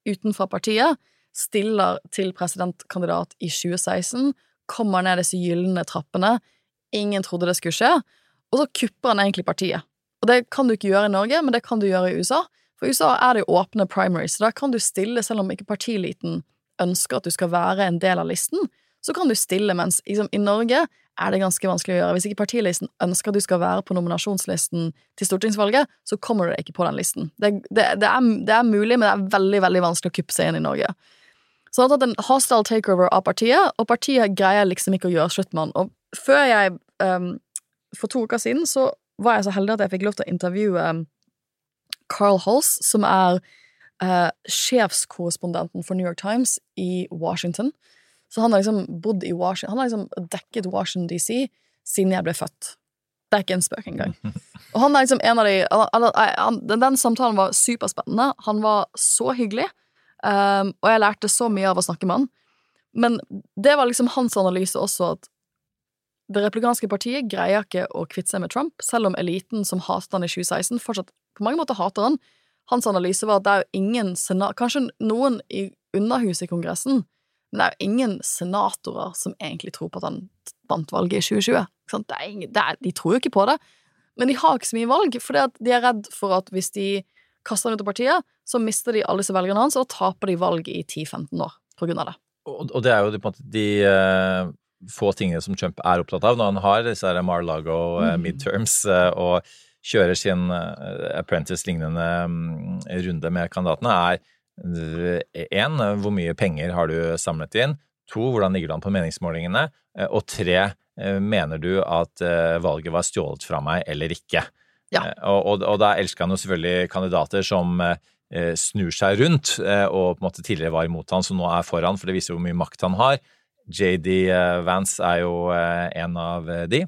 utenfra partiet, stiller til presidentkandidat i 2016, kommer ned disse gylne trappene, ingen trodde det skulle skje, og så kupper han egentlig partiet. Og det kan du ikke gjøre i Norge, men det kan du gjøre i USA. For i USA er det jo åpne primaries, så da kan du stille, selv om ikke partiliten ønsker at du skal være en del av listen, så kan du stille, mens liksom, i Norge er det ganske vanskelig å gjøre. Hvis ikke partilisten ønsker at du skal være på nominasjonslisten til stortingsvalget, så kommer du deg ikke på den listen. Det, det, det, er, det, er, mulig, men det er veldig veldig vanskelig å kuppe seg inn i Norge. Så han har tatt en hostile takeover av partiet, og partiet greier liksom ikke å gjøre slutt med han. Og før jeg um, For to uker siden så var jeg så heldig at jeg fikk lov til å intervjue um, Carl Hulse, som er uh, sjefskorrespondenten for New York Times i Washington. Så han har liksom bodd i Washington Han har liksom dekket Washington DC siden jeg ble født. Det er ikke en spøk engang. Og han er liksom en av de han, han, Den samtalen var superspennende. Han var så hyggelig, um, og jeg lærte så mye av å snakke med han. Men det var liksom hans analyse også, at det replikanske partiet greier ikke å kvitte seg med Trump, selv om eliten som hatet han i 2016, fortsatt på mange måter hater han. Hans analyse var at det er jo ingen senat... Kanskje noen i Underhuset i Kongressen men det er jo ingen senatorer som egentlig tror på at han vant valget i 2020. Ingen, er, de tror jo ikke på det. Men de har ikke så mye valg, for de er redd for at hvis de kaster han ut av partiet, så mister de alle disse velgerne hans, og da taper de valg i 10-15 år på grunn av det. Og, og det er jo de, de uh, få tingene som Trump er opptatt av når han har disse Mar-Lago uh, mm. midterms uh, og kjører sin apprentice-lignende um, runde med kandidatene, er Én, hvor mye penger har du samlet inn? To, hvordan ligger du an på meningsmålingene? Eh, og tre, eh, mener du at eh, valget var stjålet fra meg eller ikke? Ja. Og, og, og da elsker han jo selvfølgelig kandidater som snur seg rundt og på en måte tidligere var imot han, som nå er foran, for det viser jo hvor mye makt han har. JD Vance er jo en av de.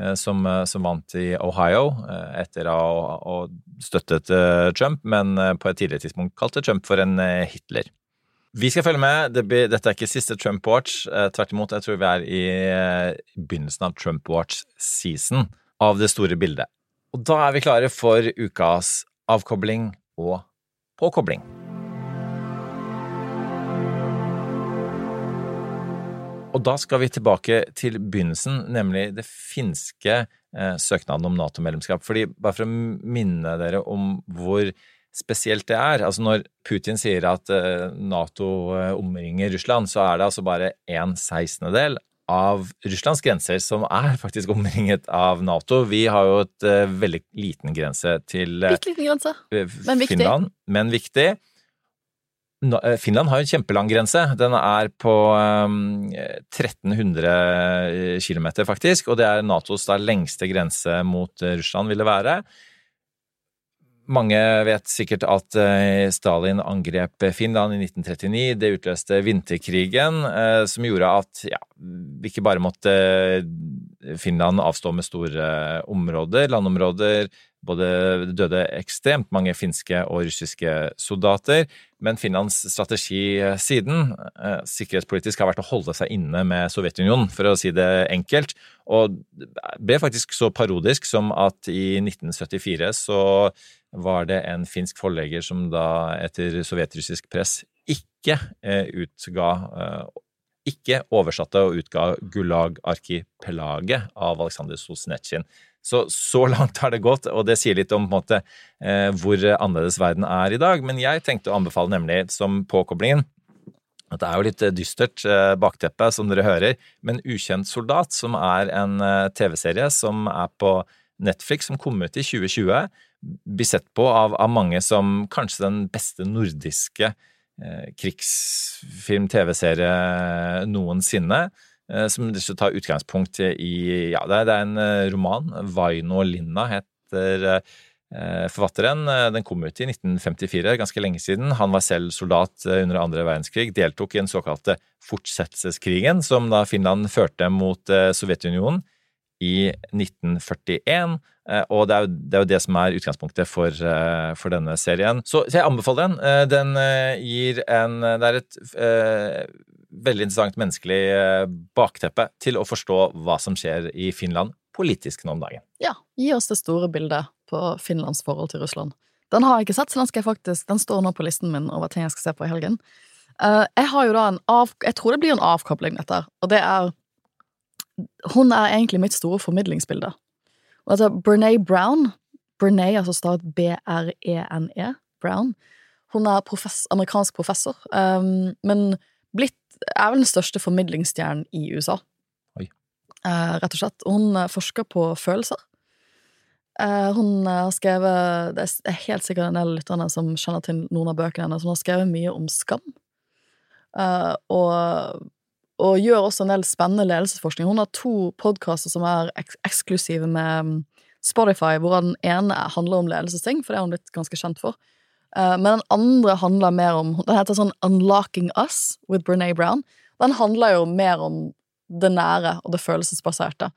Eh, som, eh, som, vant i Ohio eh, etter å ha støttet Trump, men på et tidligere tidspunkt kalte Trump for en Hitler. Vi skal følge med. Dette er ikke siste Trump Watch. Tvert imot, jeg tror vi er i begynnelsen av Trump Watch-season av det store bildet. Og da er vi klare for ukas avkobling og påkobling. Og da skal vi tilbake til begynnelsen, nemlig det finske eh, søknaden om Nato-medlemskap. Fordi, bare for å minne dere om hvor spesielt det er altså Når Putin sier at eh, Nato eh, omringer Russland, så er det altså bare en sekstendedel av Russlands grenser som er faktisk omringet av Nato. Vi har jo et uh, veldig liten grense til uh, Bitte liten grense, men viktig. Finland, men viktig. Eh, Finland har jo en kjempelang grense. Den er på um, 1300 km, faktisk. Og det er Natos da, lengste grense mot eh, Russland, vil det være. Mange vet sikkert at Stalin angrep Finland i 1939. Det utløste vinterkrigen, som gjorde at ja, ikke bare måtte Finland avstå med store områder, landområder, både døde ekstremt mange finske og russiske soldater, men Finlands strategi eh, siden eh, sikkerhetspolitisk har vært å holde seg inne med Sovjetunionen, for å si det enkelt, og ble faktisk så parodisk som at i 1974 så var det en finsk forlegger som da etter sovjetrussisk press ikke eh, utga ikke oversatte og utga Gulag-arkipelaget av Aleksandr Solzjenitsyn. Så så langt har det gått, og det sier litt om måte, eh, hvor annerledes verden er i dag. Men jeg tenkte å anbefale nemlig som påkoblingen at det er jo litt eh, dystert eh, bakteppe, som dere hører, men Ukjent soldat, som er en eh, TV-serie som er på Netflix, som kom ut i 2020, blir sett på av, av mange som kanskje den beste nordiske eh, krigsfilm-TV-serie noensinne. Eh, som tar utgangspunkt i Ja, det er en eh, roman. 'Vaino Linna' heter eh, forfatteren. Den kom ut i 1954, ganske lenge siden. Han var selv soldat under andre verdenskrig, deltok i den såkalte fortsettelseskrigen, som da Finland førte mot Sovjetunionen i 1941. eh, Og det er, jo, det er jo det som er utgangspunktet for, eh, for denne serien. Så, så jeg anbefaler den. Eh, Den gir en Det er et eh, veldig interessant menneskelig bakteppe til å forstå hva som skjer i Finland politisk nå om dagen. Ja, gi oss det store bildet på Finlands forhold til Russland. Den har jeg ikke sett, så den faktisk Den står nå på listen min over ting jeg skal se på i helgen. Jeg har jo da en av... Jeg tror det blir en avkobling, dette, og det er Hun er egentlig mitt store formidlingsbilde. Og altså, Brené Brown Brené, altså stavet B-R-E-N-E, Brown. Hun er profess, amerikansk professor, um, men blitt er vel den største formidlingsstjernen i USA. Oi. Eh, rett og slett. Hun eh, forsker på følelser. Uh, hun har skrevet Det er helt sikkert en del lytterne som kjenner til noen av bøkene hennes. Hun har skrevet mye om skam. Uh, og, og gjør også en del spennende ledelsesforskning. Hun har to podkaster som er eks eksklusive med mm, Spotify, hvor den ene handler om ledelsesting, for det er hun blitt ganske kjent for. Eh, men den andre handler mer om Den heter sånn Unlocking Us with Brené Brown. Den handler jo mer om det nære og det følelsesbaserte.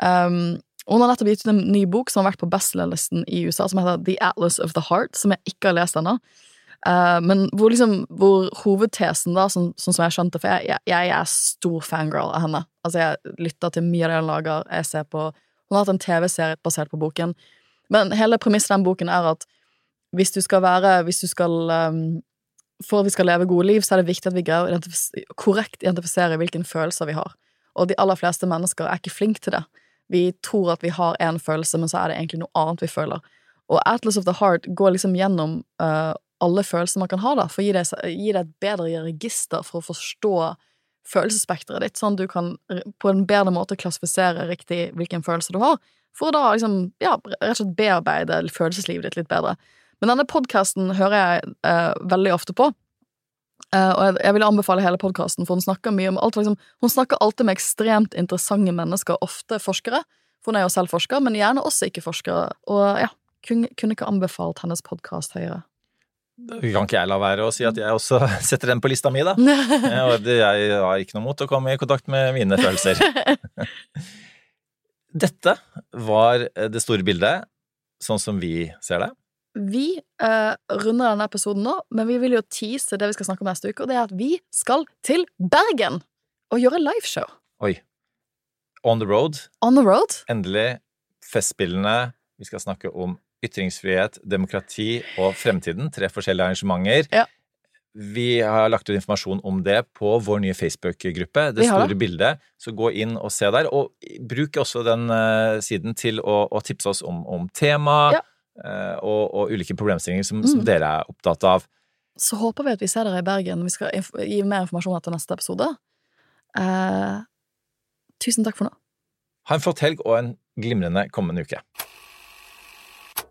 Um, hun har nettopp gitt ut en ny bok som har vært på bestselgerlisten i USA, som heter The Atlas of the Heart, som jeg ikke har lest ennå. Uh, men hvor, liksom, hvor hovedtesen, da, sånn, sånn som jeg skjønte For jeg, jeg, jeg er stor fangirl av henne. Altså, jeg lytter til mye av det hun lager. Jeg ser på Hun har hatt en TV-serie basert på boken. Men hele premisset i den boken er at hvis du skal være Hvis du skal um, For at vi skal leve gode liv, så er det viktig at vi greier å identifis korrekt identifisere hvilke følelser vi har. Og de aller fleste mennesker er ikke flinke til det. Vi tror at vi har én følelse, men så er det egentlig noe annet vi føler. Og Atlas of the Heart går liksom gjennom uh, alle følelser man kan ha, da, for å gi deg, gi deg et bedre register for å forstå følelsesspekteret ditt, sånn at du kan på en bedre måte klassifisere riktig hvilken følelse du har, for å da liksom, ja, rett og slett bearbeide følelseslivet ditt litt bedre. Men denne podkasten hører jeg eh, veldig ofte på. eh, og jeg, jeg vil anbefale hele podkasten, for hun snakker mye om alt. Liksom, hun snakker alltid med ekstremt interessante mennesker, ofte forskere. For hun er jo selv forsker, men gjerne også ikke-forskere. Og ja, kunne, kunne ikke anbefalt hennes podkast høyere. Kan ikke jeg la være å si at jeg også setter den på lista mi, da? Og Jeg har ikke noe mot å komme i kontakt med mine følelser. Dette var det store bildet, sånn som vi ser det. Vi uh, runder denne episoden nå, men vi vil jo tease det vi skal snakke om neste uke, og det er at vi skal til Bergen og gjøre liveshow. Oi. On the road. On the road. Endelig. Festspillene. Vi skal snakke om ytringsfrihet, demokrati og fremtiden. Tre forskjellige arrangementer. Ja. Vi har lagt ut informasjon om det på vår nye Facebook-gruppe, Det store bildet. Så gå inn og se der. Og bruk også den eh, siden til å, å tipse oss om, om tema Ja. eh, og, og ulike problemstillinger som, som Mm. dere er opptatt av. Så håper vi at vi ser dere i Bergen. Vi skal gi mer informasjon etter neste episode. Eh, tusen takk for nå. Ha en flott helg og en glimrende kommende uke.